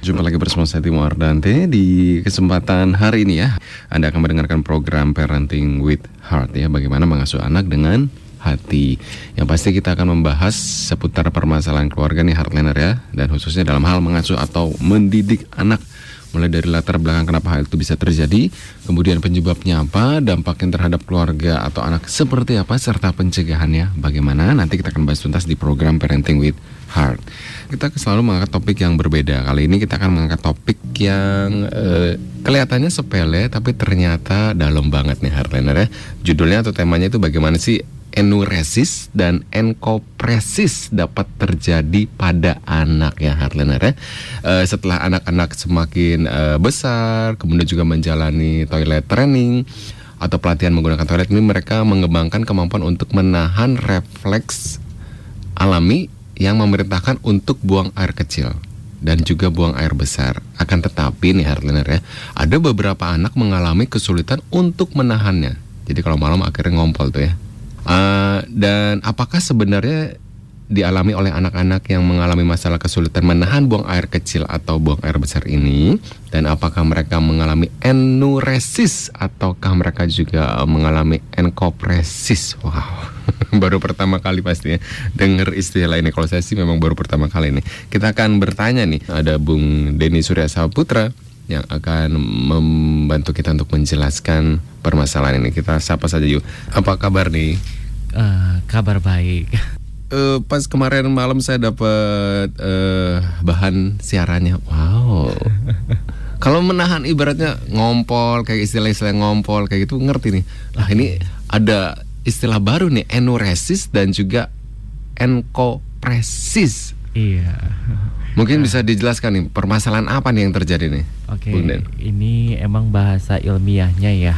Jumpa lagi bersama saya Timo Ardante di kesempatan hari ini ya. Anda akan mendengarkan program Parenting with Heart ya, bagaimana mengasuh anak dengan hati. Yang pasti kita akan membahas seputar permasalahan keluarga nih Heartliner ya, dan khususnya dalam hal mengasuh atau mendidik anak mulai dari latar belakang kenapa hal itu bisa terjadi, kemudian penyebabnya apa, dampaknya terhadap keluarga atau anak seperti apa, serta pencegahannya bagaimana. Nanti kita akan bahas tuntas di program Parenting with Heart. Kita selalu mengangkat topik yang berbeda. Kali ini kita akan mengangkat topik yang eh, kelihatannya sepele, tapi ternyata dalam banget nih Heartliner ya. Judulnya atau temanya itu bagaimana sih enuresis dan enkopresis dapat terjadi pada anak ya Heartliner ya. Uh, setelah anak-anak semakin uh, besar, kemudian juga menjalani toilet training atau pelatihan menggunakan toilet ini mereka mengembangkan kemampuan untuk menahan refleks alami yang memerintahkan untuk buang air kecil dan juga buang air besar. Akan tetapi nih Heartliner ya, ada beberapa anak mengalami kesulitan untuk menahannya. Jadi kalau malam akhirnya ngompol tuh ya. Uh, dan apakah sebenarnya dialami oleh anak-anak yang mengalami masalah kesulitan menahan buang air kecil atau buang air besar ini dan apakah mereka mengalami enuresis ataukah mereka juga mengalami enkopresis wow baru pertama kali pastinya dengar istilah ini kalau saya sih memang baru pertama kali ini kita akan bertanya nih ada Bung Denny Surya Saputra yang akan membantu kita untuk menjelaskan permasalahan ini. Kita sapa saja yuk. Apa kabar nih? Uh, kabar baik. Uh, pas kemarin malam saya dapat uh, bahan siarannya. Wow. Kalau menahan ibaratnya ngompol kayak istilah-istilah ngompol kayak gitu ngerti nih. Nah ini ada istilah baru nih enuresis dan juga enkopresis. Iya. Mungkin bisa dijelaskan nih permasalahan apa nih yang terjadi nih? Oke, okay. ini emang bahasa ilmiahnya ya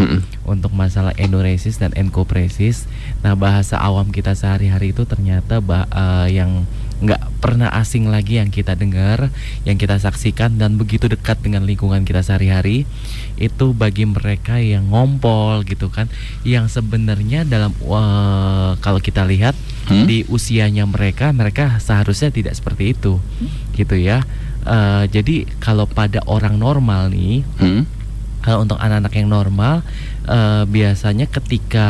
untuk masalah enuresis dan enkopresis. Nah bahasa awam kita sehari-hari itu ternyata bah, uh, yang nggak pernah asing lagi yang kita dengar, yang kita saksikan dan begitu dekat dengan lingkungan kita sehari-hari itu bagi mereka yang ngompol gitu kan, yang sebenarnya dalam uh, kalau kita lihat hmm? di usianya mereka, mereka seharusnya tidak seperti itu, gitu ya. Uh, jadi kalau pada orang normal nih, hmm? kalau untuk anak-anak yang normal uh, biasanya ketika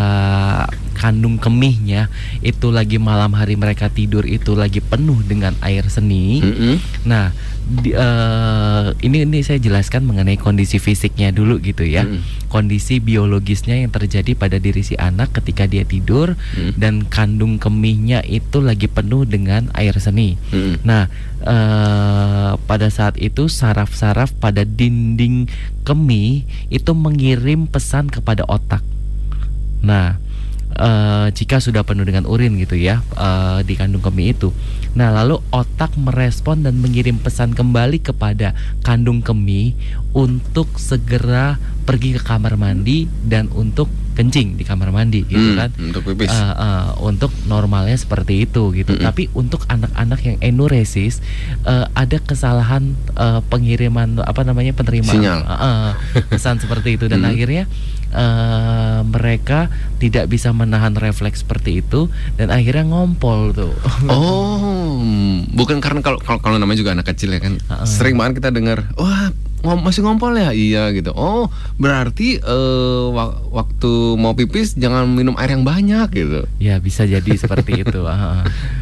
kandung kemihnya itu lagi malam hari mereka tidur itu lagi penuh dengan air seni. Mm -hmm. Nah, di, uh, ini ini saya jelaskan mengenai kondisi fisiknya dulu gitu ya. Mm. Kondisi biologisnya yang terjadi pada diri si anak ketika dia tidur mm. dan kandung kemihnya itu lagi penuh dengan air seni. Mm. Nah, uh, pada saat itu saraf-saraf pada dinding kemih itu mengirim pesan kepada otak. Nah, uh, jika sudah penuh dengan urin gitu ya uh, di kandung kemih itu. Nah, lalu otak merespon dan mengirim pesan kembali kepada kandung kemih untuk segera pergi ke kamar mandi dan untuk kencing di kamar mandi gitu hmm, kan untuk pipis uh, uh, untuk normalnya seperti itu gitu hmm. tapi untuk anak-anak yang enuresis uh, ada kesalahan uh, pengiriman apa namanya penerimaan Sinyal. Uh, uh, pesan seperti itu dan hmm. akhirnya uh, mereka tidak bisa menahan refleks seperti itu dan akhirnya ngompol tuh oh bukan karena kalau kalau namanya juga anak kecil ya kan uh, uh. sering banget kita dengar wah ngom masih ngompol ya iya gitu oh berarti uh, wak waktu mau pipis jangan minum air yang banyak gitu ya bisa jadi seperti itu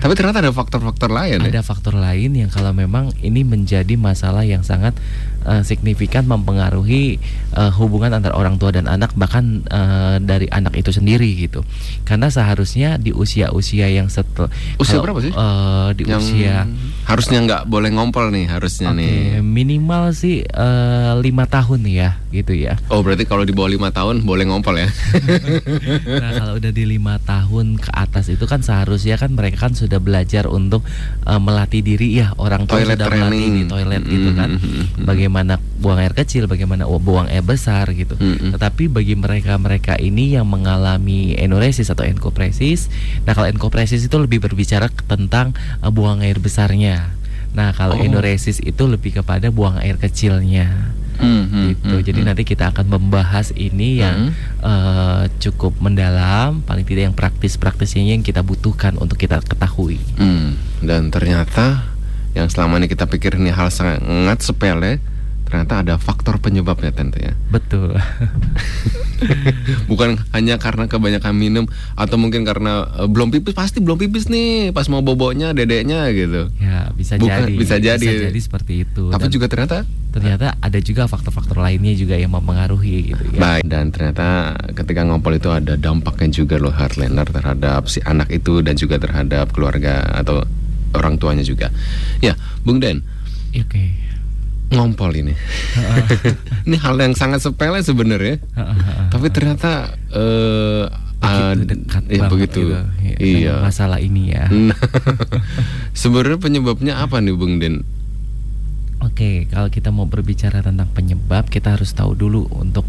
tapi ternyata ada faktor-faktor lain ya? ada ya? faktor lain yang kalau memang ini menjadi masalah yang sangat uh, signifikan mempengaruhi uh, hubungan antara orang tua dan anak bahkan uh, dari anak itu sendiri gitu. Karena seharusnya di usia-usia yang setel usia kalau, berapa sih? uh, di yang usia harusnya nggak boleh ngompol nih harusnya okay, nih. minimal sih uh, lima tahun ya gitu ya. Oh berarti kalau di bawah lima tahun boleh ngompol ya? nah kalau udah di lima tahun ke atas itu kan seharusnya kan mereka kan sudah belajar untuk uh, melatih diri ya orang tua toilet sudah training. melatih di toilet mm -hmm. gitu kan. Bagaimana buang air kecil, bagaimana buang air besar gitu. Mm -hmm. Tetapi bagi mereka-mereka ini yang mengalami enuresis atau enkopresis, nah kalau enkopresis itu lebih berbicara tentang uh, buang air besarnya. Nah, kalau oh. enuresis itu lebih kepada buang air kecilnya. Hmm, hmm, gitu. Hmm, Jadi hmm. nanti kita akan membahas ini yang hmm. uh, cukup mendalam, paling tidak yang praktis-praktisnya yang kita butuhkan untuk kita ketahui. Hmm. Dan ternyata yang selama ini kita pikir ini hal sangat sepele ternyata ada faktor penyebabnya tentu ya. Betul. Bukan hanya karena kebanyakan minum atau mungkin karena uh, belum pipis pasti belum pipis nih pas mau boboknya dedeknya gitu. Ya bisa Bukan, jadi. bisa jadi. Bisa jadi seperti itu. Tapi Dan juga ternyata ternyata ada juga faktor-faktor lainnya juga yang mempengaruhi gitu ya. baik dan ternyata ketika ngompol itu ada dampaknya juga loh Heartlander terhadap si anak itu dan juga terhadap keluarga atau orang tuanya juga. Ya, Bung Den, Ya, Oke. ngompol ini. ini hal yang sangat sepele sebenarnya. Tapi ternyata eh Begitu ad- dekat ya, banget begitu. gitu, ya, iya. masalah ini ya. Nah, sebenarnya penyebabnya apa nih Bung Den? Oke, kalau kita mau berbicara tentang penyebab, kita harus tahu dulu untuk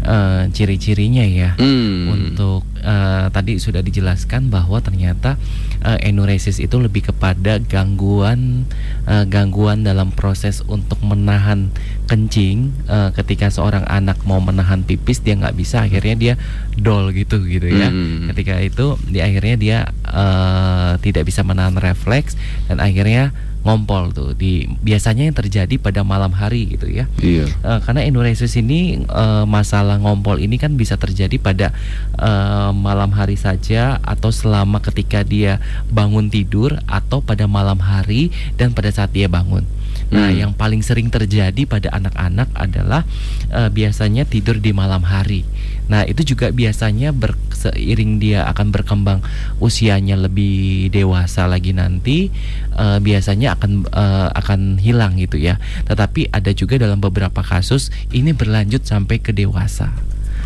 eh, ciri-cirinya ya. Hmm. Untuk eh, tadi sudah dijelaskan bahwa ternyata eh, enuresis itu lebih kepada gangguan eh, gangguan dalam proses untuk menahan kencing. Eh, ketika seorang anak mau menahan pipis dia nggak bisa, akhirnya dia dol gitu gitu ya. Hmm. Ketika itu di akhirnya dia eh, tidak bisa menahan refleks dan akhirnya ngompol tuh di biasanya yang terjadi pada malam hari gitu ya Iya. Eh, karena enuresis ini eh, masalah ngompol ini kan bisa terjadi pada eh, malam hari saja atau selama ketika dia bangun tidur atau pada malam hari dan pada saat dia bangun. Nah, Hmm. yang paling sering terjadi pada anak-anak adalah eh, biasanya tidur di malam hari. Nah, itu juga biasanya ber, seiring dia akan berkembang usianya lebih dewasa lagi nanti eh, biasanya akan eh, akan hilang gitu ya. Tetapi ada juga dalam beberapa kasus ini berlanjut sampai ke dewasa.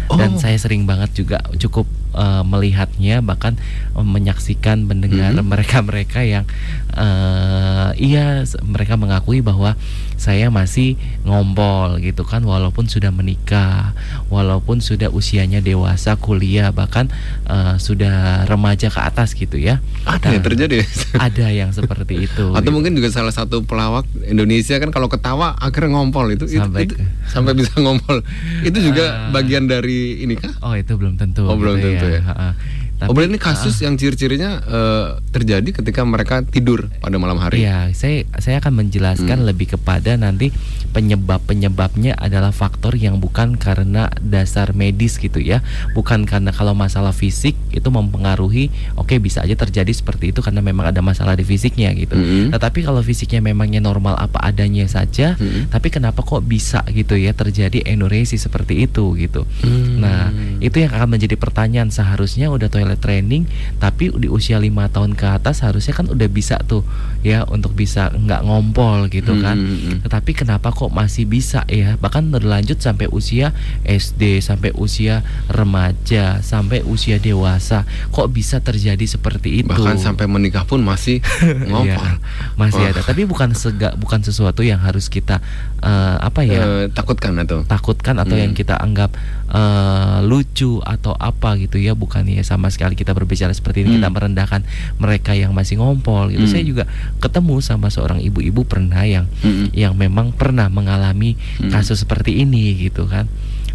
Dan Oh. saya sering banget juga cukup eh, melihatnya bahkan eh, menyaksikan mendengar Mhm. mereka-mereka yang eh, iya mereka mengakui bahwa saya masih ngompol gitu kan walaupun sudah menikah, walaupun sudah usianya dewasa, kuliah bahkan eh, sudah remaja ke atas gitu ya. Ada yang Nah, terjadi. ada yang seperti itu. Atau gitu. mungkin juga salah satu pelawak Indonesia kan kalau ketawa akhirnya ngompol itu itu- Sampai itu, ke- sampai bisa ngompol. Itu juga Ah. bagian dari ini kah? Oh itu belum tentu. Oh, belum tentu ya. Ha-ha. Tapi, oh, ini kasus yang ciri-cirinya eh, terjadi ketika mereka tidur pada malam hari. Iya, saya saya akan menjelaskan Hmm. lebih kepada nanti penyebab penyebabnya adalah faktor yang bukan karena dasar medis gitu ya, bukan karena kalau masalah fisik itu mempengaruhi. Oke bisa aja terjadi seperti itu karena memang ada masalah di fisiknya gitu. Mm-mm. Tetapi kalau fisiknya memangnya normal apa adanya saja, Mm-mm. tapi kenapa kok bisa gitu ya terjadi enuresis seperti itu gitu. Hmm. Nah, itu yang akan menjadi pertanyaan seharusnya udah toilet training tapi di usia lima tahun ke atas harusnya kan udah bisa tuh ya untuk bisa nggak ngompol gitu kan. Hmm, hmm, hmm. Tetapi kenapa kok masih bisa ya? Bahkan berlanjut sampai usia SD, sampai usia remaja, sampai usia dewasa. Kok bisa terjadi seperti itu? bahkan sampai menikah pun masih ngompol. Iya, masih ada. Tapi bukan sega, bukan sesuatu yang harus kita eh, apa ya? Eh, takutkan atau? takutkan atau Hmm. yang kita anggap eh, lucu atau apa gitu ya bukan ya sama sekali kita berbicara seperti ini kita Hmm. merendahkan mereka yang masih ngompol gitu Hmm. saya juga ketemu sama seorang ibu-ibu pernah yang Mm-mm. yang memang pernah mengalami Hmm. kasus seperti ini gitu kan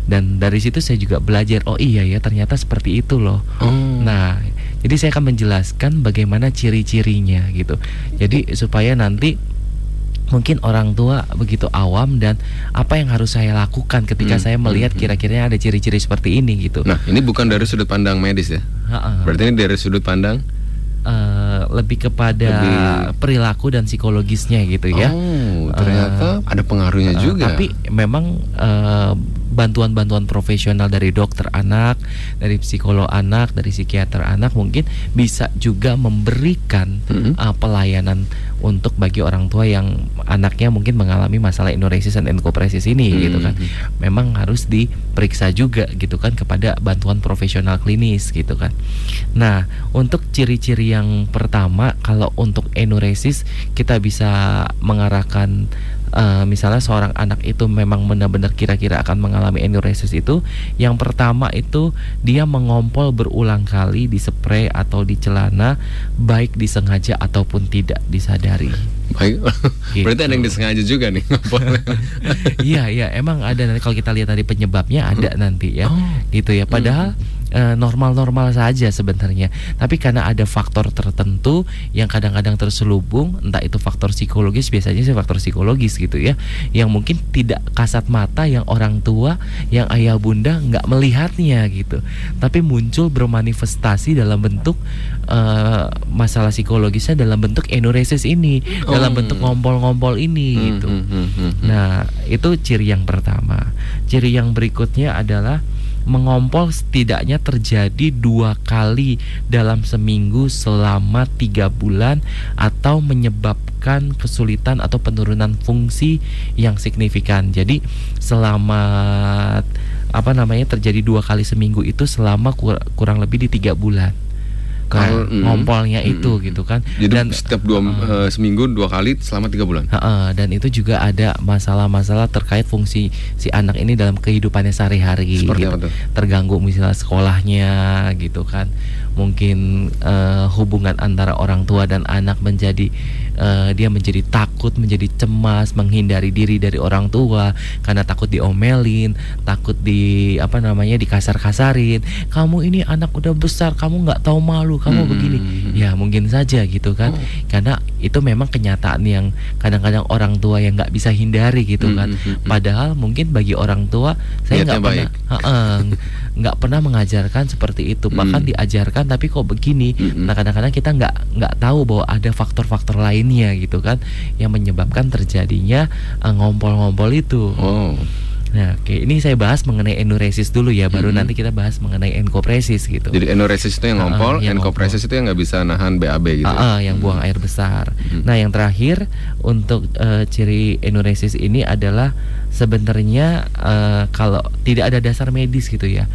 dan dari situ saya juga belajar oh iya ya ternyata seperti itu loh Oh. Nah, jadi saya akan menjelaskan bagaimana ciri-cirinya gitu. Jadi supaya nanti mungkin orang tua begitu awam dan apa yang harus saya lakukan ketika Hmm, saya melihat hmm, hmm. kira-kira ada ciri-ciri seperti ini gitu. Nah, ini bukan dari sudut pandang medis ya. Ha-ha. Berarti ini dari sudut pandang Eh, lebih kepada Lebih- perilaku dan psikologisnya gitu ya. Oh, ternyata ada pengaruhnya Eh, juga. Tapi memang eh, bantuan-bantuan profesional dari dokter anak, dari psikolog anak, dari psikiater anak mungkin bisa juga memberikan Mm-mm. eh, pelayanan untuk bagi orang tua yang anaknya mungkin mengalami masalah enuresis dan enkopresis ini Hmm. gitu kan. Memang harus diperiksa juga gitu kan kepada bantuan profesional klinis gitu kan. Nah, untuk ciri-ciri yang pertama kalau untuk enuresis kita bisa mengarahkan eh, misalnya seorang anak itu memang benar-benar kira-kira akan mengalami enuresis itu yang pertama itu dia mengompol berulang kali di spray atau di celana baik disengaja ataupun tidak disadari. Baik. Gitu. Berarti ada yang disengaja juga nih. Iya iya emang ada nanti kalau kita lihat tadi penyebabnya ada nanti ya Oh. gitu ya padahal eh, normal-normal saja sebenarnya. Tapi karena ada faktor tertentu yang kadang-kadang terselubung, entah itu faktor psikologis, biasanya sih faktor psikologis gitu ya, yang mungkin tidak kasat mata yang orang tua, yang ayah bunda nggak melihatnya gitu. Tapi muncul bermanifestasi dalam bentuk uh, masalah psikologisnya dalam bentuk enuresis ini, oh. dalam bentuk ngompol-ngompol ini hmm, gitu. Hmm, hmm, hmm, hmm. Nah, itu ciri yang pertama. Ciri yang berikutnya adalah mengompol setidaknya terjadi dua kali dalam seminggu selama tiga bulan atau menyebabkan kesulitan atau penurunan fungsi yang signifikan. Jadi selama apa namanya terjadi dua kali seminggu itu selama kurang lebih di tiga bulan kalau nah, mm, ngompolnya mm, itu gitu kan. Jadi dan setiap dua uh, seminggu dua kali selama tiga bulan? Uh, uh, dan itu juga ada masalah-masalah terkait fungsi si anak ini dalam kehidupannya sehari-hari gitu. terganggu misalnya sekolahnya gitu kan. Mungkin uh, hubungan antara orang tua dan anak menjadi uh, dia menjadi takut, menjadi cemas, menghindari diri dari orang tua karena takut diomelin, takut di apa namanya dikasar-kasarin. Kamu ini anak udah besar, kamu nggak tahu malu, kamu hmm. begini. Ya mungkin saja gitu kan, oh. karena itu memang kenyataan yang kadang-kadang orang tua yang nggak bisa hindari gitu hmm. kan. Hmm, hmm. Padahal mungkin bagi orang tua saya nggak pernah nggak pernah mengajarkan seperti itu, bahkan hmm. diajarkan tapi kok begini. Hmm. Nah kadang-kadang kita nggak nggak tahu bahwa ada faktor-faktor lain lainnya gitu kan yang menyebabkan terjadinya uh, ngompol-ngompol itu. Oh. Nah, oke, ini saya bahas mengenai enuresis dulu ya, baru hmm. nanti kita bahas mengenai enkopresis gitu. Jadi enuresis itu yang ngompol, uh, yang enkopresis itu yang nggak bisa nahan BAB gitu. Uh, uh, yang buang air besar. Hmm. Nah, yang terakhir untuk uh, ciri enuresis ini adalah sebenarnya uh, kalau tidak ada dasar medis gitu ya.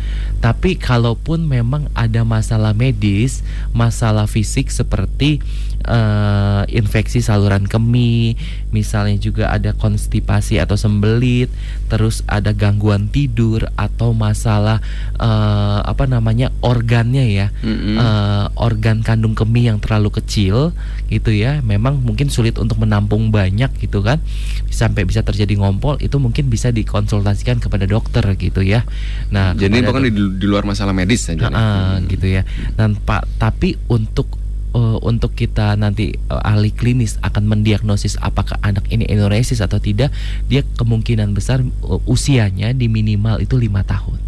Tapi kalaupun memang ada masalah medis, masalah fisik seperti uh, infeksi saluran kemih, misalnya juga ada konstipasi atau sembelit, terus ada gangguan tidur atau masalah uh, apa namanya organnya ya, mm-hmm. uh, organ kandung kemih yang terlalu kecil gitu ya, memang mungkin sulit untuk menampung banyak gitu kan, sampai bisa terjadi ngompol itu mungkin bisa dikonsultasikan kepada dokter gitu ya. Nah, jadi bukan di, di luar masalah medis saja. Uh, hmm. gitu ya. Dan Pak, tapi untuk uh, untuk kita nanti uh, ahli klinis akan mendiagnosis apakah anak ini enuresis atau tidak, dia kemungkinan besar uh, usianya di minimal itu lima tahun.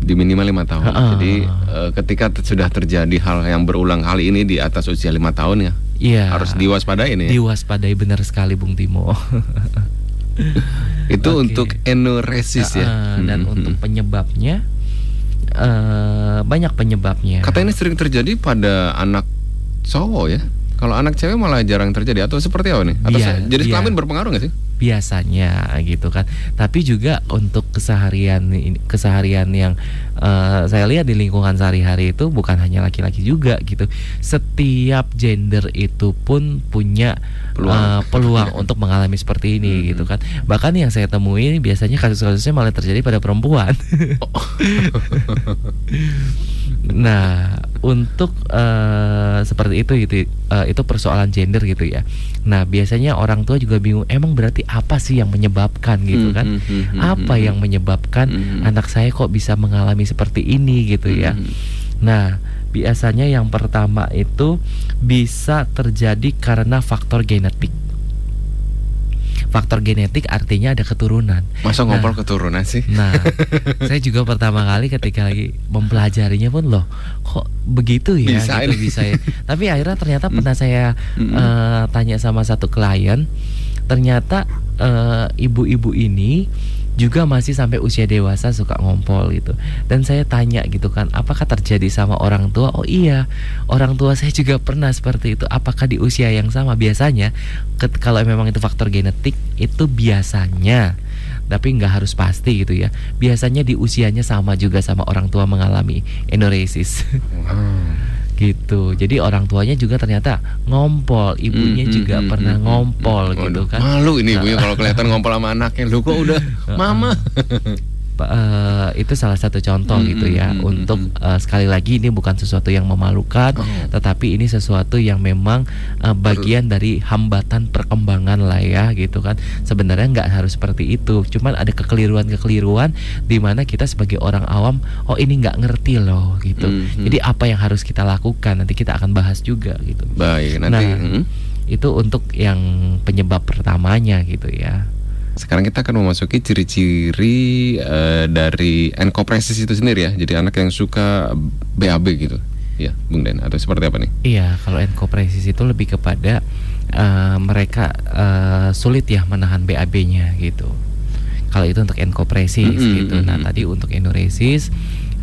Di minimal lima tahun. Uh, Jadi uh, ketika sudah terjadi hal yang berulang kali ini di atas usia lima tahun ya, iya, harus diwaspadai ini. Ya? Diwaspadai benar sekali, Bung Timo. itu okay. untuk enuresis uh, ya. Dan hmm, untuk hmm. penyebabnya uh, banyak penyebabnya. Kata ini sering terjadi pada anak cowok ya. Kalau anak cewek malah jarang terjadi atau seperti apa nih? Atau ya, jadi ya. kelamin berpengaruh nggak sih? Biasanya gitu kan. Tapi juga untuk keseharian keseharian yang uh, saya lihat di lingkungan sehari-hari itu bukan hanya laki-laki juga gitu. Setiap gender itu pun punya peluang, uh, peluang untuk mengalami seperti ini hmm. gitu kan. Bahkan yang saya temui biasanya kasus-kasusnya malah terjadi pada perempuan. Oh. nah, untuk uh, seperti itu gitu uh, itu persoalan gender gitu ya. Nah, biasanya orang tua juga bingung emang berarti apa sih yang menyebabkan gitu kan? Mm -hmm, apa yang menyebabkan -hmm. anak saya kok bisa mengalami seperti ini gitu ya. Mm -hmm. Nah, biasanya yang pertama itu bisa terjadi karena faktor genetik faktor genetik artinya ada keturunan. Masa ngompol nah, keturunan sih? Nah, saya juga pertama kali ketika lagi mempelajarinya pun loh, kok begitu ya bisa gitu ini. bisa ya. Tapi akhirnya ternyata hmm. pernah saya uh, tanya sama satu klien, ternyata eh, ibu-ibu uh, ini juga masih sampai usia dewasa suka ngompol gitu. Dan saya tanya gitu kan, apakah terjadi sama orang tua? Oh iya, orang tua saya juga pernah seperti itu. Apakah di usia yang sama? Biasanya kalau memang itu faktor genetik itu biasanya tapi nggak harus pasti gitu ya. Biasanya di usianya sama juga sama orang tua mengalami enoresis. Wow gitu. Jadi orang tuanya juga ternyata ngompol ibunya mm, juga mm, pernah mm, ngompol mm, gitu kan. malu ini ibunya kalau kelihatan ngompol sama anaknya. Lu kok udah mama uh, itu salah satu contoh hmm, gitu ya hmm, untuk uh, sekali lagi ini bukan sesuatu yang memalukan oh. tetapi ini sesuatu yang memang uh, bagian dari hambatan perkembangan lah ya gitu kan. Sebenarnya nggak harus seperti itu cuman ada kekeliruan-kekeliruan di mana kita sebagai orang awam oh ini nggak ngerti loh gitu. Hmm, jadi apa yang harus kita lakukan nanti kita akan bahas juga gitu. Baik nanti nah, hmm. itu untuk yang penyebab pertamanya gitu ya sekarang kita akan memasuki ciri-ciri uh, dari enkopresis itu sendiri ya. Jadi anak yang suka BAB gitu. Ya, Bung Den atau seperti apa nih? Iya, kalau enkopresis itu lebih kepada uh, mereka uh, sulit ya menahan BAB-nya gitu. Kalau itu untuk enkopresis mm -hmm, gitu. Nah, mm -hmm. tadi untuk enuresis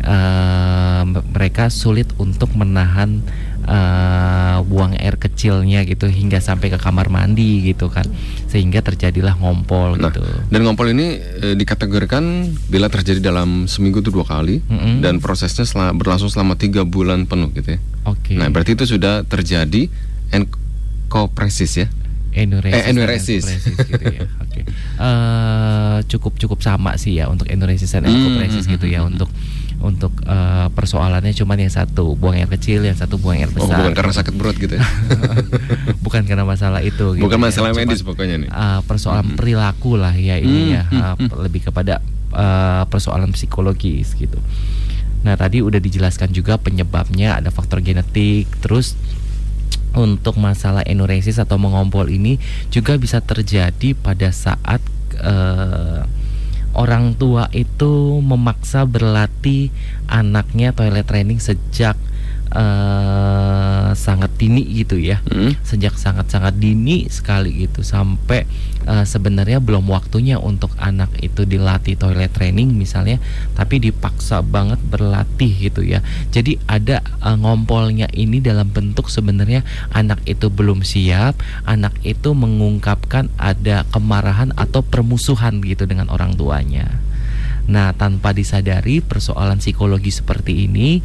uh, mereka sulit untuk menahan uh, buang air kecilnya gitu hingga sampai ke kamar mandi gitu kan sehingga terjadilah ngompol nah, gitu. Dan ngompol ini e, dikategorikan bila terjadi dalam seminggu itu dua kali mm -hmm. dan prosesnya selama, berlangsung selama tiga bulan penuh gitu ya. Oke. Okay. Nah berarti itu sudah terjadi enkopresis ya. Enuresis, eh, enuresis. gitu ya. Oke. Okay. Uh, eh, cukup cukup sama sih ya untuk enuresis dan enkopresis mm -hmm. gitu ya untuk untuk uh, persoalannya cuma yang satu buang air kecil, yang satu buang air oh, besar. Oh, bukan karena sakit perut gitu ya? bukan karena masalah itu. Gitu bukan ya. masalah ya. medis pokoknya nih. Uh, persoalan hmm. perilaku lah ya ini hmm. ya, uh, lebih kepada uh, persoalan psikologis gitu. Nah tadi udah dijelaskan juga penyebabnya ada faktor genetik, terus untuk masalah enuresis atau mengompol ini juga bisa terjadi pada saat uh, orang tua itu memaksa berlatih anaknya toilet training sejak uh, sangat dini gitu ya hmm. sejak sangat-sangat dini sekali gitu sampai uh, sebenarnya belum waktunya untuk anak itu dilatih toilet training misalnya tapi dipaksa banget berlatih gitu ya. Jadi ada uh, ngompolnya ini dalam bentuk sebenarnya anak itu belum siap anak itu mengungkapkan ada kemarahan atau permusuhan gitu dengan orang tuanya. Nah, tanpa disadari persoalan psikologi seperti ini,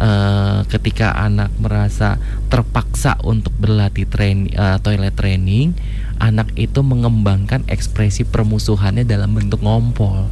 uh, ketika anak merasa terpaksa untuk berlatih train, uh, toilet training, anak itu mengembangkan ekspresi permusuhannya dalam bentuk ngompol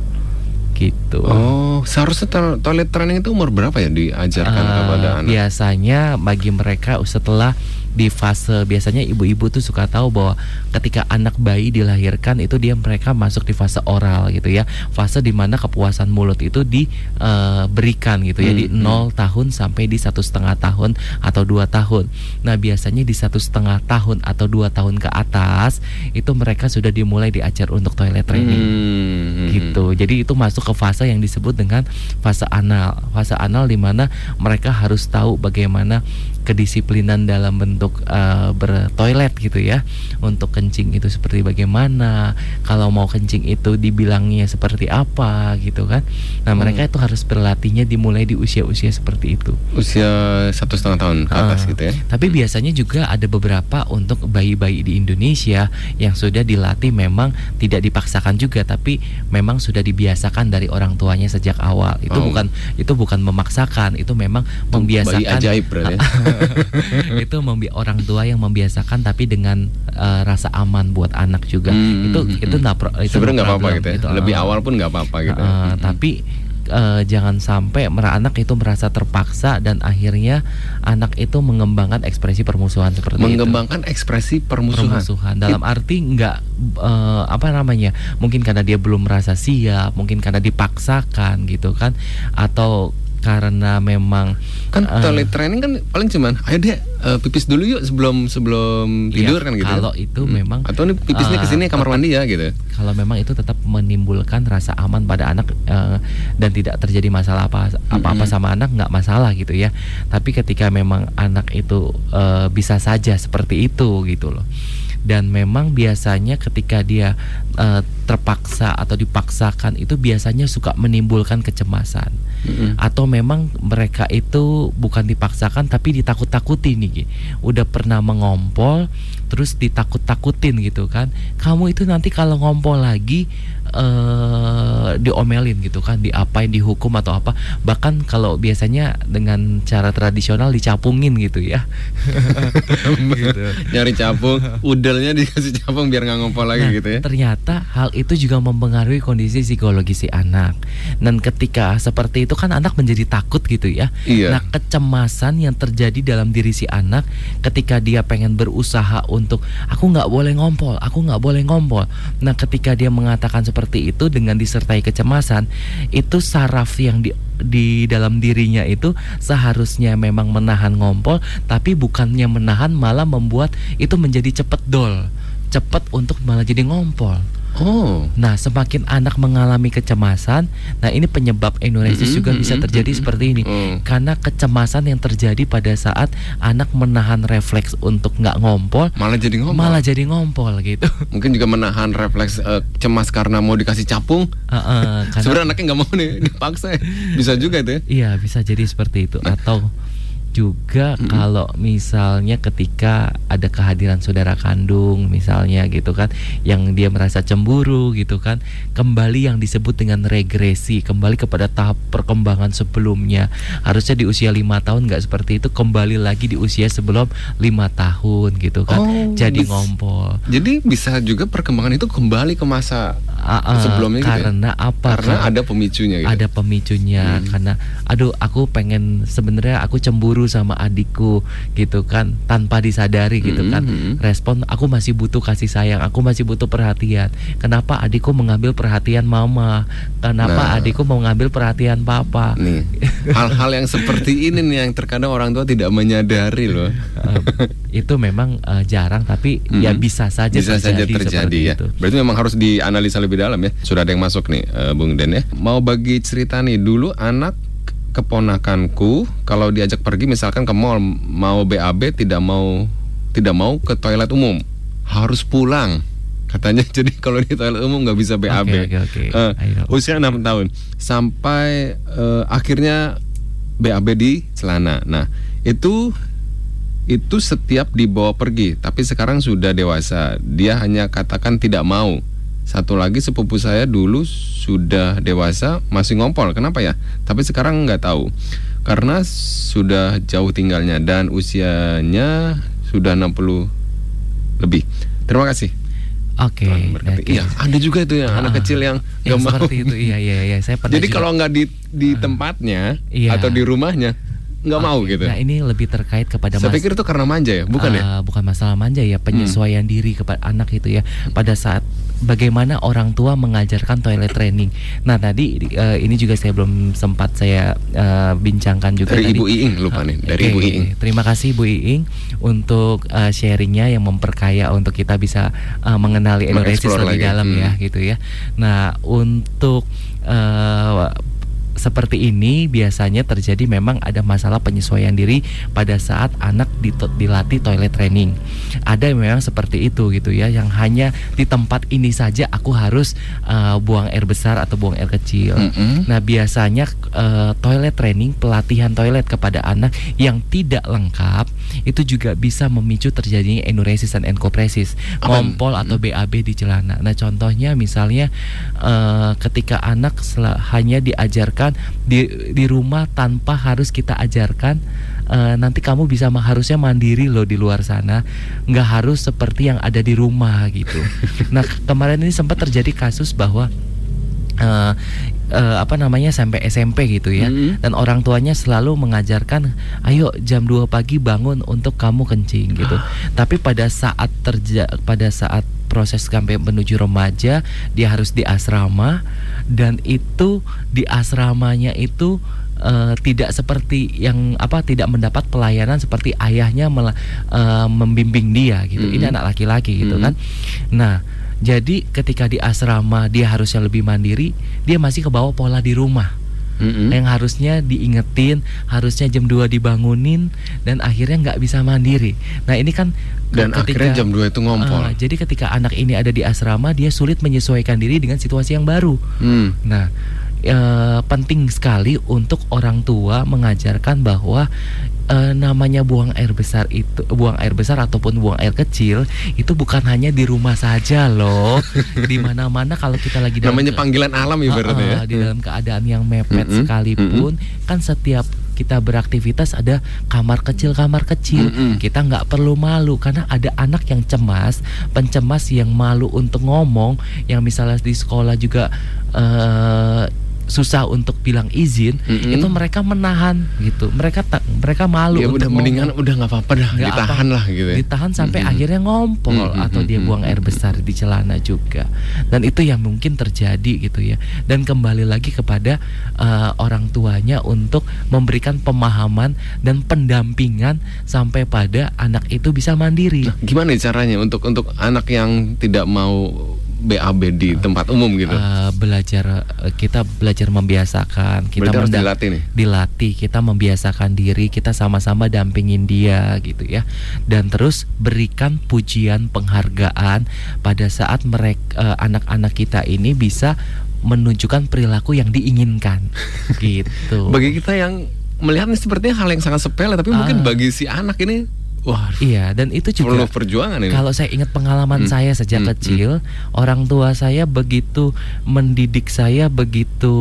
gitu. Oh, seharusnya to toilet training itu umur berapa ya diajarkan uh, kepada anak? Biasanya bagi mereka setelah di fase biasanya ibu-ibu tuh suka tahu bahwa ketika anak bayi dilahirkan itu dia mereka masuk di fase oral gitu ya. Fase di mana kepuasan mulut itu diberikan uh, gitu ya hmm, di nol hmm. tahun sampai di satu setengah tahun atau dua tahun. Nah biasanya di satu setengah tahun atau dua tahun ke atas itu mereka sudah dimulai diajar untuk toilet training. Hmm, hmm, hmm. gitu. Jadi itu masuk ke fase yang disebut dengan fase anal. Fase anal di mana mereka harus tahu bagaimana kedisiplinan dalam bentuk uh, bertoilet gitu ya. Untuk kencing itu seperti bagaimana kalau mau kencing itu dibilangnya seperti apa gitu kan. Nah hmm. mereka itu harus berlatihnya dimulai di usia-usia seperti itu. Usia satu setengah tahun ke atas uh, gitu ya. Tapi biasanya juga ada beberapa untuk bayi-bayi di Indonesia yang sudah dilatih memang tidak dipaksakan juga tapi memang sudah dibiasakan dari orang tuanya sejak awal. Itu oh. bukan itu bukan memaksakan itu memang membiasakan bayi ajaib ya itu membi orang tua yang membiasakan tapi dengan uh, rasa aman buat anak juga hmm, itu hmm, itu nggak hmm. sebenarnya nggak apa-apa gitu ya. lebih uh, awal pun nggak apa-apa gitu uh, hmm. tapi uh, jangan sampai anak itu merasa terpaksa dan akhirnya anak itu mengembangkan ekspresi permusuhan seperti mengembangkan itu. ekspresi permusuhan, permusuhan. dalam It... arti nggak uh, apa namanya mungkin karena dia belum merasa siap mungkin karena dipaksakan gitu kan atau karena memang kan uh, toilet training kan paling cuman ayo deh uh, pipis dulu yuk sebelum sebelum iya, tidur kan gitu. Ya? Kalau itu hmm. memang atau nih pipisnya uh, ke sini kamar mandi ya gitu. Kalau memang itu tetap menimbulkan rasa aman pada anak uh, dan tidak terjadi masalah apa apa-apa hmm. sama anak nggak masalah gitu ya. Tapi ketika memang anak itu uh, bisa saja seperti itu gitu loh dan memang biasanya ketika dia uh, terpaksa atau dipaksakan itu biasanya suka menimbulkan kecemasan. Mm-hmm. atau memang mereka itu bukan dipaksakan tapi ditakut-takuti nih udah pernah mengompol terus ditakut-takutin gitu kan. Kamu itu nanti kalau ngompol lagi uh, diomelin gitu kan diapain dihukum atau apa bahkan kalau biasanya dengan cara tradisional dicapungin gitu ya gitu. nyari capung udelnya dikasih capung biar nggak ngompol lagi nah, gitu ya ternyata hal itu juga mempengaruhi kondisi psikologi si anak. Dan ketika seperti itu kan anak menjadi takut gitu ya. Iya. Nah, kecemasan yang terjadi dalam diri si anak ketika dia pengen berusaha untuk aku nggak boleh ngompol, aku nggak boleh ngompol. Nah, ketika dia mengatakan seperti itu dengan disertai kecemasan, itu saraf yang di di dalam dirinya itu seharusnya memang menahan ngompol, tapi bukannya menahan malah membuat itu menjadi cepet dol, cepet untuk malah jadi ngompol. Oh. Nah, semakin anak mengalami kecemasan, nah ini penyebab enuresis Mm-mm, juga bisa mm-mm, terjadi mm-mm. seperti ini. Oh. Karena kecemasan yang terjadi pada saat anak menahan refleks untuk nggak ngompol, Malah jadi ngomong. malah jadi ngompol gitu. Mungkin juga menahan refleks eh, cemas karena mau dikasih capung. Heeh, karena Sebenarnya anaknya nggak mau nih dipaksa. Bisa juga itu ya. Iya bisa jadi seperti itu atau juga Mm-mm. kalau misalnya ketika ada kehadiran saudara kandung misalnya gitu kan yang dia merasa cemburu gitu kan kembali yang disebut dengan regresi kembali kepada tahap perkembangan sebelumnya. Harusnya di usia lima tahun nggak seperti itu kembali lagi di usia sebelum lima tahun gitu kan. Oh, jadi ngompol. Jadi bisa juga perkembangan itu kembali ke masa Ah, sebelumnya gitu ya? karena apa karena Karena- ada pemicunya gitu. ada pemicunya Hmm. karena aduh aku pengen sebenarnya aku cemburu sama adikku gitu kan tanpa disadari gitu Hmm, kan hmm. respon aku masih butuh kasih sayang aku masih butuh perhatian kenapa adikku mengambil perhatian mama kenapa Nah. adikku mau ngambil perhatian papa Nih, hal-hal yang seperti ini nih yang terkadang orang tua tidak menyadari loh. Itu memang eh, jarang tapi ya Mhm. bisa saja Bisa saja terjadi, terjadi seperti ya. itu. Berarti memang harus dianalisa lebih dalam ya. Sudah ada yang masuk nih, eh, Bung Den ya. Mau bagi cerita nih dulu anak keponakanku kalau diajak pergi misalkan ke mall mau BAB tidak mau tidak mau ke toilet umum harus pulang katanya jadi kalau di toilet umum nggak bisa BAB Oke, oke, oke. Eh, Ayo. usia 6 tahun sampai eh, akhirnya BAB di celana nah itu itu setiap dibawa pergi tapi sekarang sudah dewasa dia hanya katakan tidak mau satu lagi sepupu saya dulu sudah dewasa masih ngompol kenapa ya tapi sekarang nggak tahu karena sudah jauh tinggalnya dan usianya sudah 60 lebih terima kasih Oke. Memberkati. oke. Iya, ada juga itu ya anak Ah, kecil yang yang nggak mau. seperti itu iya iya iya saya pernah Jadi juga- kalau nggak di di tempatnya Iya. atau di rumahnya nggak mau Oke, gitu. Nah ini lebih terkait kepada Saya pikir itu karena manja ya, bukan ya? Ah, bukan masalah manja ya penyesuaian diri kepada anak itu ya pada saat bagaimana orang tua mengajarkan toilet training. Nah tadi eh, ini juga saya belum sempat saya eh, bincangkan juga Dari tadi. Ibu Iing lupa nih, dari Oke, Ibu Iing. Terima kasih Bu Iing untuk eh, sharingnya yang memperkaya untuk kita bisa eh, mengenali Mengeksplor lebih lagi. dalam ya Hmm. gitu ya. Nah untuk eh, seperti ini biasanya terjadi memang ada masalah penyesuaian diri pada saat anak dilatih toilet training. Ada yang memang seperti itu gitu ya, yang hanya di tempat ini saja aku harus eh, buang air besar atau buang air kecil. Mm-mm. Nah biasanya eh, toilet training pelatihan toilet kepada anak yang tidak lengkap itu juga bisa memicu terjadinya enuresis dan enkopresis, Apa? ngompol atau BAB di celana. Nah contohnya misalnya eh, ketika anak hanya diajarkan di di rumah tanpa harus kita ajarkan eh, nanti kamu bisa harusnya mandiri loh di luar sana, nggak harus seperti yang ada di rumah gitu. nah kemarin ini sempat terjadi kasus bahwa eh, eh, apa namanya sampai SMP gitu ya Mhm. dan orang tuanya selalu mengajarkan ayo jam 2 pagi bangun untuk kamu kencing gitu tapi pada saat terja pada saat proses sampai menuju remaja dia harus di asrama dan itu di asramanya itu eh, tidak seperti yang apa tidak mendapat pelayanan seperti ayahnya mela- eh, membimbing dia gitu ini Mhm. anak laki-laki gitu Mhm. kan nah jadi ketika di asrama dia harusnya lebih mandiri, dia masih ke bawah pola di rumah. Mm-mm. Yang harusnya diingetin, harusnya jam 2 dibangunin dan akhirnya nggak bisa mandiri. Nah, ini kan Dan ketika- akhirnya jam 2 itu ngompol. Ah, jadi ketika anak ini ada di asrama, dia sulit menyesuaikan diri dengan situasi yang baru. Hmm. Nah, eh, penting sekali untuk orang tua mengajarkan bahwa eh, namanya buang air besar itu, buang air besar ataupun buang air kecil itu bukan hanya di rumah saja loh. di mana-mana kalau kita lagi dalam Namanya panggilan alam ibaratnya ya. Ah, ah, di dalam keadaan yang mepet Mm-mm, sekalipun kan setiap kita beraktivitas ada kamar kecil kamar kecil Mm-mm. kita nggak perlu malu karena ada anak yang cemas pencemas yang malu untuk ngomong yang misalnya di sekolah juga eh, susah untuk bilang izin Mm-mm. itu mereka menahan gitu mereka tak mereka malu Ya untuk udah ngomong. mendingan udah nggak apa-apa dah, Nggak ditahan apa. lah gitu ya. ditahan sampai Mm-mm. akhirnya ngompol Mm-mm, atau dia buang air besar di celana juga dan itu yang mungkin terjadi gitu ya dan kembali lagi kepada eh, orang tuanya untuk memberikan pemahaman dan pendampingan sampai pada anak itu bisa mandiri Nah, gimana caranya untuk untuk anak yang tidak mau BAB di tempat umum gitu? Eh, belajar eh, kita belajar membiasakan kita harus dilatih nih. dilatih kita membiasakan diri kita sama-sama dampingin dia gitu ya dan terus berikan pujian penghargaan pada saat mereka anak-anak kita ini bisa menunjukkan perilaku yang diinginkan gitu Bagi kita yang melihat ini sepertinya hal yang sangat sepele, tapi mungkin Ah. bagi si anak ini, wah iya dan itu perlu juga perjuangan ini. Kalau saya ingat pengalaman Hmm, saya sejak hmm, kecil, orang tua saya begitu mendidik saya begitu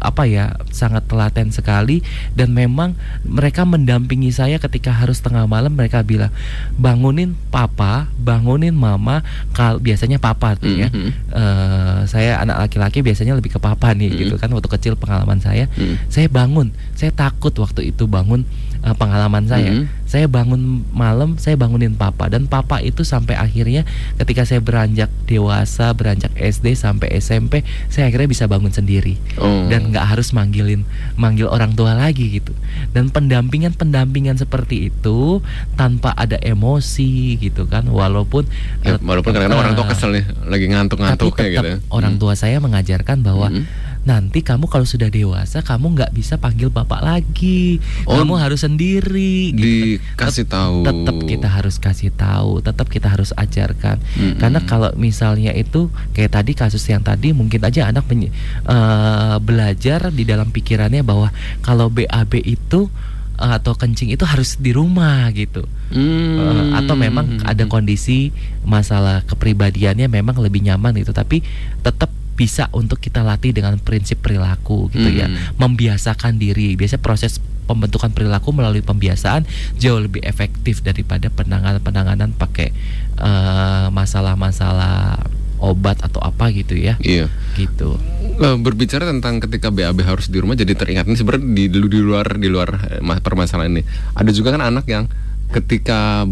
apa ya, sangat telaten sekali dan memang mereka mendampingi saya ketika harus tengah malam mereka bilang, "Bangunin papa, bangunin mama." Kalau biasanya papa tuh ya. Mhm. Eh, saya anak laki-laki biasanya lebih ke papa nih Hmm. gitu kan waktu kecil pengalaman saya. Hmm. Saya bangun, saya takut waktu itu bangun eh, pengalaman saya. Mhm. Saya bangun malam, saya bangunin papa dan papa itu sampai akhirnya ketika saya beranjak dewasa, beranjak SD sampai SMP, saya akhirnya bisa bangun sendiri Oh. dan nggak harus manggilin manggil orang tua lagi gitu. Dan pendampingan-pendampingan seperti itu tanpa ada emosi gitu kan, walaupun Ya, eh, walaupun kadang-kadang orang tua eh, kesel nih, lagi ngantuk-ngantuk kayak gitu. ya. orang Hmm. tua saya mengajarkan bahwa Mhm. Nanti kamu kalau sudah dewasa kamu nggak bisa panggil bapak lagi, Oh, kamu harus sendiri. gitu. dikasih tahu. Tetap kita harus kasih tahu, tetap kita harus ajarkan. Mm-mm. Karena kalau misalnya itu kayak tadi kasus yang tadi mungkin aja anak eh, belajar di dalam pikirannya bahwa kalau BAB itu eh, atau kencing itu harus di rumah gitu. Hmm. Eh, atau memang ada kondisi masalah kepribadiannya memang lebih nyaman gitu tapi tetap bisa untuk kita latih dengan prinsip perilaku gitu ya Hmm. membiasakan diri biasa proses pembentukan perilaku melalui pembiasaan jauh lebih efektif daripada penanganan-penanganan pakai eh, masalah-masalah obat atau apa gitu ya Iya. gitu Eh, berbicara tentang ketika BAB harus di rumah jadi teringat ini sebenarnya di, di luar di luar eh, mas- permasalahan ini. Ada juga kan anak yang ketika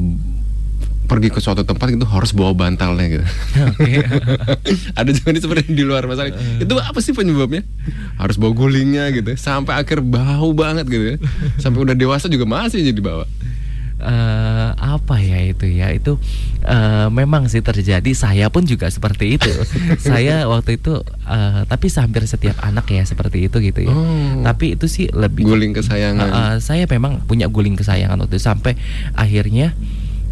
pergi ke suatu tempat itu harus bawa bantalnya gitu. Ada juga ini sebenarnya di luar masalah. itu apa sih penyebabnya? Harus bawa gulingnya gitu. Sampai akhir bau banget gitu ya. Sampai udah dewasa juga masih jadi bawa. eh apa ya itu ya itu eh, memang sih terjadi saya pun juga seperti itu saya waktu itu eh, tapi hampir setiap anak ya seperti itu gitu ya Oh. tapi itu sih lebih Guling kesayangan. Eh, eh, saya memang punya guling kesayangan waktu itu sampai akhirnya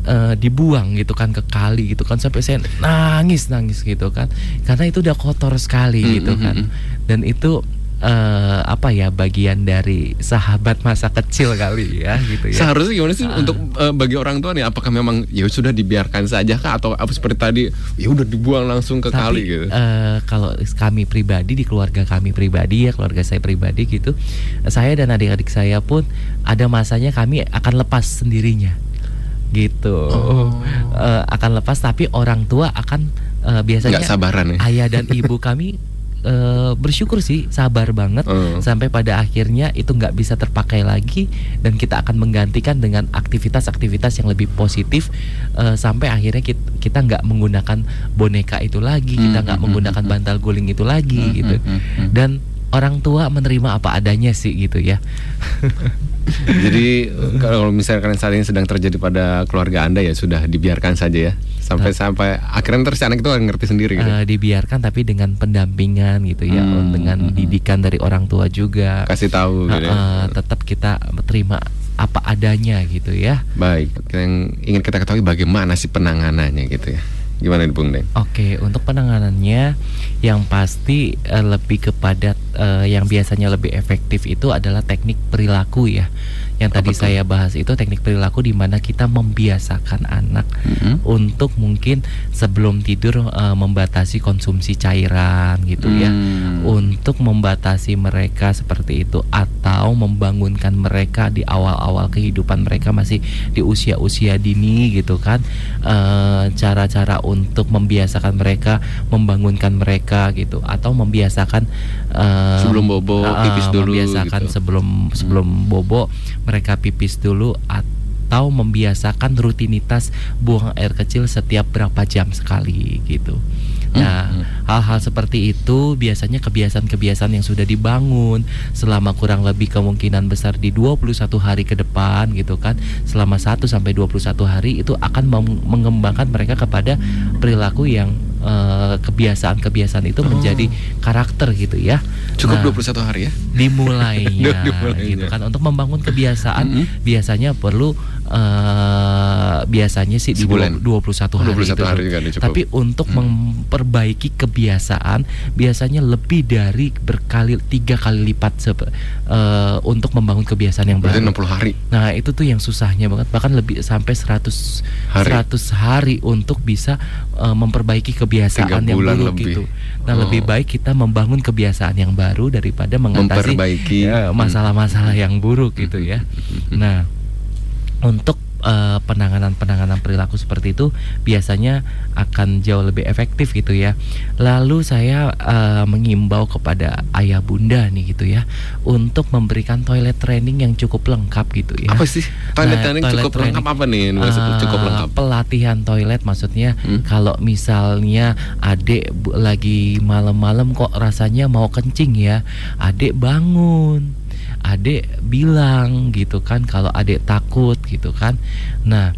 eh, dibuang gitu kan ke kali gitu kan sampai saya nangis nangis gitu kan karena itu udah kotor sekali Mm, gitu mm, kan mm. dan itu eh, apa ya bagian dari sahabat masa kecil kali ya gitu ya Seharusnya gimana sih Ah. untuk eh, bagi orang tua nih? Apakah memang ya sudah dibiarkan saja kah atau apa seperti tadi ya udah dibuang langsung ke kali Tapi gitu? eh, kalau kami pribadi di keluarga kami pribadi ya keluarga saya pribadi gitu, saya dan adik-adik saya pun ada masanya kami akan lepas sendirinya, gitu. Oh. Eh, akan lepas tapi orang tua akan eh, biasanya Nggak sabaran ya? ayah dan ibu kami eh, bersyukur sih sabar banget Oh. sampai pada akhirnya itu nggak bisa terpakai lagi dan kita akan menggantikan dengan aktivitas-aktivitas yang lebih positif eh, sampai akhirnya kita kita nggak menggunakan boneka itu lagi kita nggak Hmm, hmm, menggunakan hmm, bantal guling itu lagi gitu dan orang tua menerima apa adanya sih gitu ya Jadi kalau misalkan saat ini sedang terjadi pada keluarga anda ya sudah dibiarkan saja ya sampai sampai akhirnya terus anak itu ngerti sendiri gitu. Eh, dibiarkan tapi dengan pendampingan gitu ya Hmm, dengan hmm, hmm. didikan dari orang tua juga Kasih tahu gitu. Ya. eh, tetap kita terima apa adanya gitu ya Baik, yang ingin kita ketahui bagaimana sih penanganannya gitu ya. Gimana nih Bung Deng? Oke, untuk penanganannya yang pasti eh, lebih kepada uh, yang biasanya lebih efektif itu adalah teknik perilaku ya yang tadi saya bahas itu teknik perilaku di mana kita membiasakan anak mm-hmm. untuk mungkin sebelum tidur uh, membatasi konsumsi cairan gitu mm. ya untuk membatasi mereka seperti itu atau membangunkan mereka di awal-awal kehidupan mereka masih di usia-usia dini gitu kan uh, cara-cara untuk membiasakan mereka membangunkan mereka gitu atau membiasakan uh, sebelum bobo uh, dulu membiasakan gitu. sebelum sebelum hmm. bobo mereka pipis dulu atau membiasakan rutinitas buang air kecil setiap berapa jam sekali gitu. Nah, hmm. hal-hal seperti itu biasanya kebiasaan-kebiasaan yang sudah dibangun selama kurang lebih kemungkinan besar di 21 hari ke depan gitu kan. Selama 1 sampai 21 hari itu akan mengembangkan mereka kepada perilaku yang kebiasaan-kebiasaan uh, itu oh. menjadi karakter gitu ya. Cukup nah, 21 hari ya. Dimulainya gitu kan untuk membangun kebiasaan mm -hmm. biasanya perlu uh, biasanya sih Sebulan. di 21 hari 21 itu. Hari juga Tapi untuk hmm. memperbaiki kebiasaan biasanya lebih dari berkali tiga kali lipat uh, untuk membangun kebiasaan yang Berarti baru. 60 hari. Nah, itu tuh yang susahnya banget bahkan lebih sampai 100 hari. 100 hari untuk bisa uh, memperbaiki kebiasaan yang buruk lebih. gitu. Nah, oh. lebih baik kita membangun kebiasaan yang baru daripada mengatasi ya, masalah-masalah hmm. yang buruk gitu ya. Nah, untuk uh, penanganan-penanganan perilaku seperti itu biasanya akan jauh lebih efektif gitu ya. Lalu saya uh, mengimbau kepada ayah bunda nih gitu ya untuk memberikan toilet training yang cukup lengkap gitu ya. Apa sih toilet nah, training toilet cukup training, lengkap apa nih? Uh, cukup lengkap. Pelatihan toilet maksudnya hmm? kalau misalnya adik lagi malam-malam kok rasanya mau kencing ya, adik bangun adik bilang gitu kan kalau adik takut gitu kan. Nah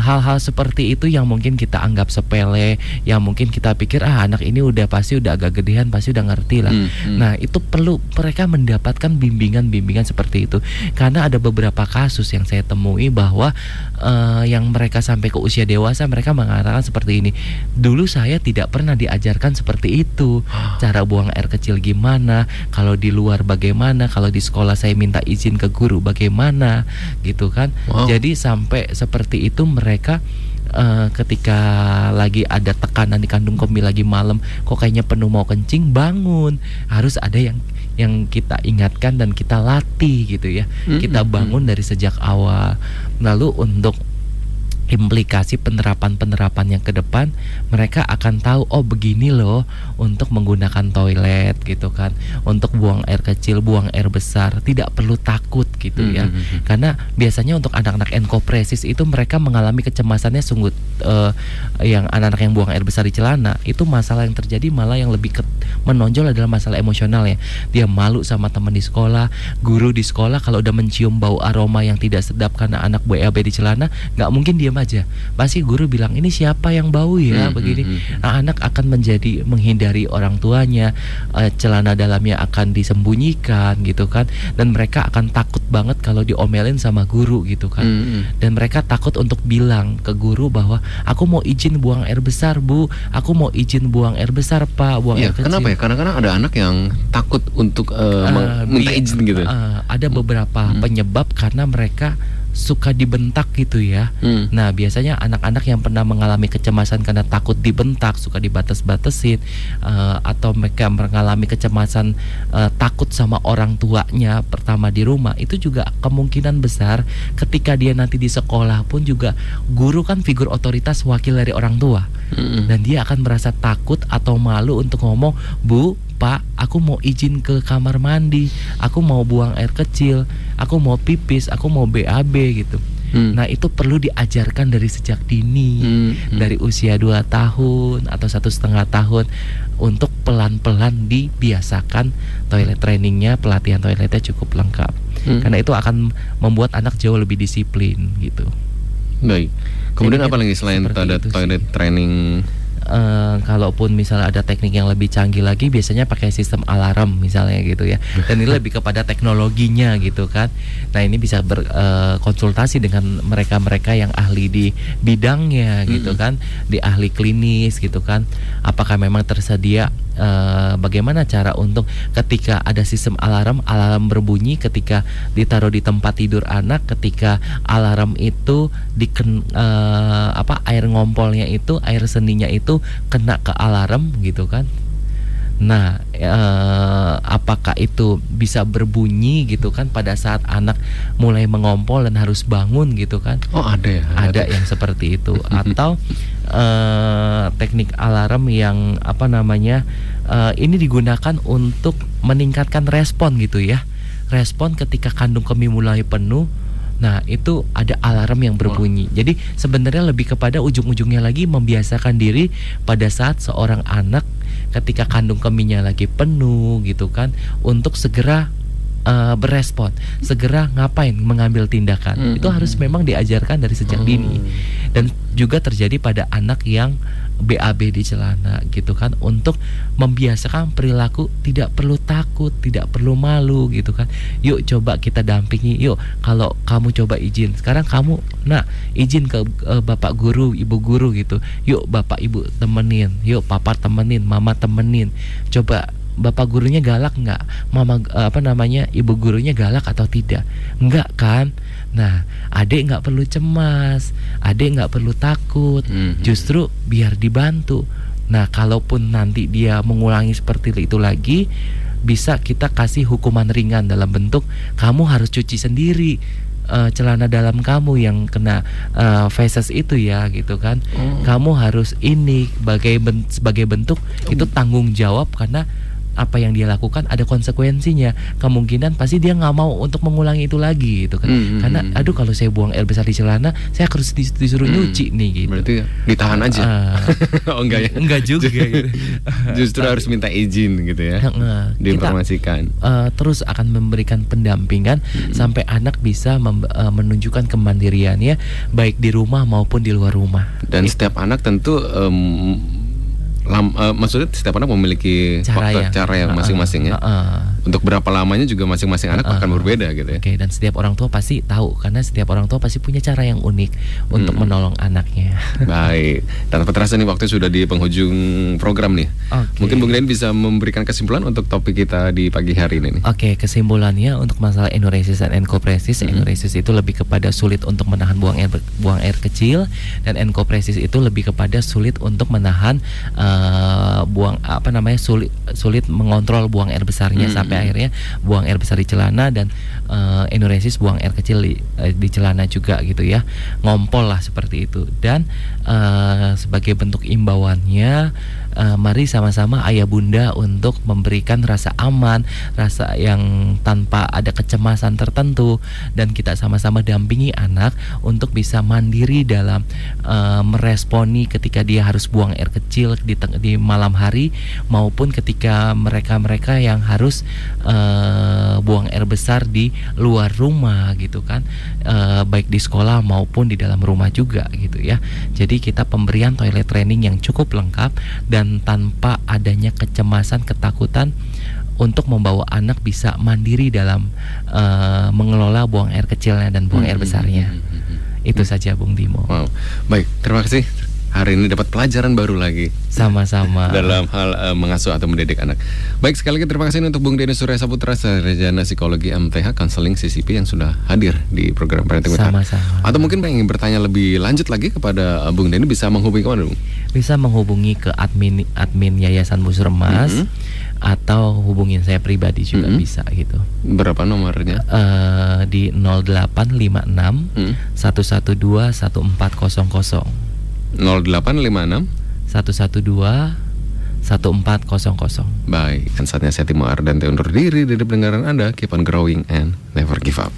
hal-hal uh, seperti itu yang mungkin kita anggap sepele, yang mungkin kita pikir ah anak ini udah pasti udah agak gedean, pasti udah ngerti lah. Hmm, hmm. Nah itu perlu mereka mendapatkan bimbingan-bimbingan seperti itu, karena ada beberapa kasus yang saya temui bahwa uh, yang mereka sampai ke usia dewasa mereka mengatakan seperti ini. Dulu saya tidak pernah diajarkan seperti itu, cara buang air kecil gimana, kalau di luar bagaimana, kalau di sekolah saya minta izin ke guru bagaimana, gitu kan. Wow. Jadi sampai seperti seperti itu mereka uh, ketika lagi ada tekanan di kandung kemih lagi malam kok kayaknya penuh mau kencing bangun. Harus ada yang yang kita ingatkan dan kita latih gitu ya. Mm -hmm. kita bangun dari sejak awal. Lalu untuk implikasi penerapan-penerapan yang ke depan mereka akan tahu oh begini loh untuk menggunakan toilet gitu kan untuk buang air kecil buang air besar tidak perlu takut gitu ya mm -hmm. karena biasanya untuk anak-anak enkopresis itu mereka mengalami kecemasannya sungguh uh, yang anak-anak yang buang air besar di celana itu masalah yang terjadi malah yang lebih ke, menonjol adalah masalah emosional ya dia malu sama teman di sekolah guru di sekolah kalau udah mencium bau aroma yang tidak sedap karena anak BAB di celana nggak mungkin dia aja. Pasti guru bilang ini siapa yang bau ya? Hmm, begini. hmm, hmm. Nah, anak akan menjadi menghindari orang tuanya uh, celana dalamnya akan disembunyikan gitu kan. Dan mereka akan takut banget kalau diomelin sama guru gitu kan. Hmm, hmm. dan mereka takut untuk bilang ke guru bahwa aku mau izin buang air besar bu. Aku mau izin buang air besar pak. Buang ya, air kecil. kenapa ya? Karena kadang ada anak yang takut untuk uh, uh, minta izin gitu uh, ada beberapa hmm. penyebab karena mereka suka dibentak gitu ya. Hmm. Nah, biasanya anak-anak yang pernah mengalami kecemasan karena takut dibentak, suka dibatas-batasin uh, atau mereka mengalami kecemasan uh, takut sama orang tuanya pertama di rumah, itu juga kemungkinan besar ketika dia nanti di sekolah pun juga guru kan figur otoritas wakil dari orang tua. Hmm. Dan dia akan merasa takut atau malu untuk ngomong, "Bu, Pak, aku mau izin ke kamar mandi, aku mau buang air kecil, aku mau pipis, aku mau BAB gitu. Hmm. Nah itu perlu diajarkan dari sejak dini, hmm. Hmm. dari usia 2 tahun atau satu setengah tahun untuk pelan-pelan dibiasakan toilet trainingnya, pelatihan toiletnya cukup lengkap. Hmm. Karena itu akan membuat anak jauh lebih disiplin gitu. Baik. Kemudian Jadi, apa lagi selain toilet toilet training uh, kalaupun misalnya ada teknik yang lebih canggih lagi biasanya pakai sistem alarm misalnya gitu ya. Dan ini lebih kepada teknologinya gitu kan. Nah ini bisa berkonsultasi eh, uh, dengan mereka-mereka yang ahli di bidangnya gitu kan di ahli klinis gitu kan. Apakah memang tersedia uh, bagaimana cara untuk ketika ada sistem alarm alarm berbunyi ketika ditaruh di tempat tidur anak ketika alarm itu diken uh, apa air ngompolnya itu air seninya itu kena ke alarm gitu kan Nah, eh, apakah itu bisa berbunyi gitu kan pada saat anak mulai mengompol dan harus bangun gitu kan? Oh ada ya? Ada, yang seperti itu atau eh, teknik alarm yang apa namanya eh, ini digunakan untuk meningkatkan respon gitu ya, respon ketika kandung kemih mulai penuh. Nah, itu ada alarm yang berbunyi. Jadi sebenarnya lebih kepada ujung-ujungnya lagi membiasakan diri pada saat seorang anak ketika kandung kemihnya lagi penuh gitu kan untuk segera uh, berespon, segera ngapain mengambil tindakan. Mm -hmm. Itu harus memang diajarkan dari sejak mm. dini. Dan juga terjadi pada anak yang BAB di celana gitu kan untuk membiasakan perilaku tidak perlu takut, tidak perlu malu gitu kan. Yuk coba kita dampingi. Yuk kalau kamu coba izin, sekarang kamu nah izin ke uh, Bapak guru, Ibu guru gitu. Yuk Bapak Ibu temenin, yuk Papa temenin, Mama temenin. Coba bapak gurunya galak nggak mama eh, apa namanya ibu gurunya galak atau tidak nggak kan nah adik nggak perlu cemas adik nggak perlu takut mm -hmm. justru biar dibantu nah kalaupun nanti dia mengulangi seperti itu lagi bisa kita kasih hukuman ringan dalam bentuk kamu harus cuci sendiri uh, celana dalam kamu yang kena uh, feses itu ya gitu kan. Oh. Kamu harus ini sebagai ben sebagai bentuk itu tanggung jawab karena apa yang dia lakukan ada konsekuensinya. Kemungkinan pasti dia nggak mau untuk mengulangi itu lagi gitu kan. Hmm, karena hmm, hmm. aduh kalau saya buang air besar di celana saya harus disuruh hmm, nyuci nih gitu. Berarti ditahan aja? Uh, oh enggak ya? Enggak juga gitu. justru harus minta izin gitu ya? Uh, diinformasikan. kita, uh, terus akan memberikan pendampingan hmm. sampai anak bisa uh, menunjukkan kemandiriannya baik di rumah maupun di luar rumah. Dan gitu. setiap anak tentu um, lam, uh, maksudnya setiap anak memiliki cara faktor, yang, cara yang masing-masing ya. Uh, uh. Untuk berapa lamanya juga masing-masing anak uh, uh. akan berbeda gitu ya. Oke, okay, dan setiap orang tua pasti tahu karena setiap orang tua pasti punya cara yang unik hmm. untuk menolong anaknya. Baik. Tanpa terasa nih waktu sudah di penghujung program nih. Okay. Mungkin Bung Glenn bisa memberikan kesimpulan untuk topik kita di pagi hari ini nih. Oke, okay, kesimpulannya untuk masalah enuresis dan enkopresis, hmm. enuresis itu lebih kepada sulit untuk menahan buang air buang air kecil dan enkopresis itu lebih kepada sulit untuk menahan uh, uh, buang apa namanya sulit sulit mengontrol buang air besarnya hmm. sampai akhirnya buang air besar di celana dan uh, enuresis buang air kecil di, uh, di celana juga gitu ya ngompol lah seperti itu dan uh, sebagai bentuk imbauannya uh, mari sama-sama ayah bunda untuk memberikan rasa aman, rasa yang tanpa ada kecemasan tertentu dan kita sama-sama dampingi anak untuk bisa mandiri dalam uh, meresponi ketika dia harus buang air kecil di di malam hari maupun ketika mereka-mereka yang harus uh, buang air besar di luar rumah gitu kan uh, baik di sekolah maupun di dalam rumah juga gitu ya. Jadi kita pemberian toilet training yang cukup lengkap dan dan tanpa adanya kecemasan, ketakutan untuk membawa anak bisa mandiri dalam uh, mengelola buang air kecilnya dan buang air hmm, hmm, besarnya. Hmm, Itu saja Bung Dimo. Wow. Baik, terima kasih hari ini dapat pelajaran baru lagi. Sama-sama. Dalam hal uh, mengasuh atau mendidik anak. Baik, sekali lagi terima kasih untuk Bung Denny Surya Saputra, Sarjana Psikologi MTH, Counseling CCP yang sudah hadir di program Parenting Sama-sama. Atau mungkin ingin bertanya lebih lanjut lagi kepada uh, Bung Denny bisa menghubungi ke mana, Bung? Bisa menghubungi ke admin admin Yayasan Musremas. Mm -hmm atau hubungin saya pribadi juga mm -hmm. bisa gitu. Berapa nomornya? Uh, di 0856 mm. 112 1400. 0856 112 1400. Baik, kan saatnya saya Timo Ardante undur diri dari pendengaran Anda. Keep on growing and never give up.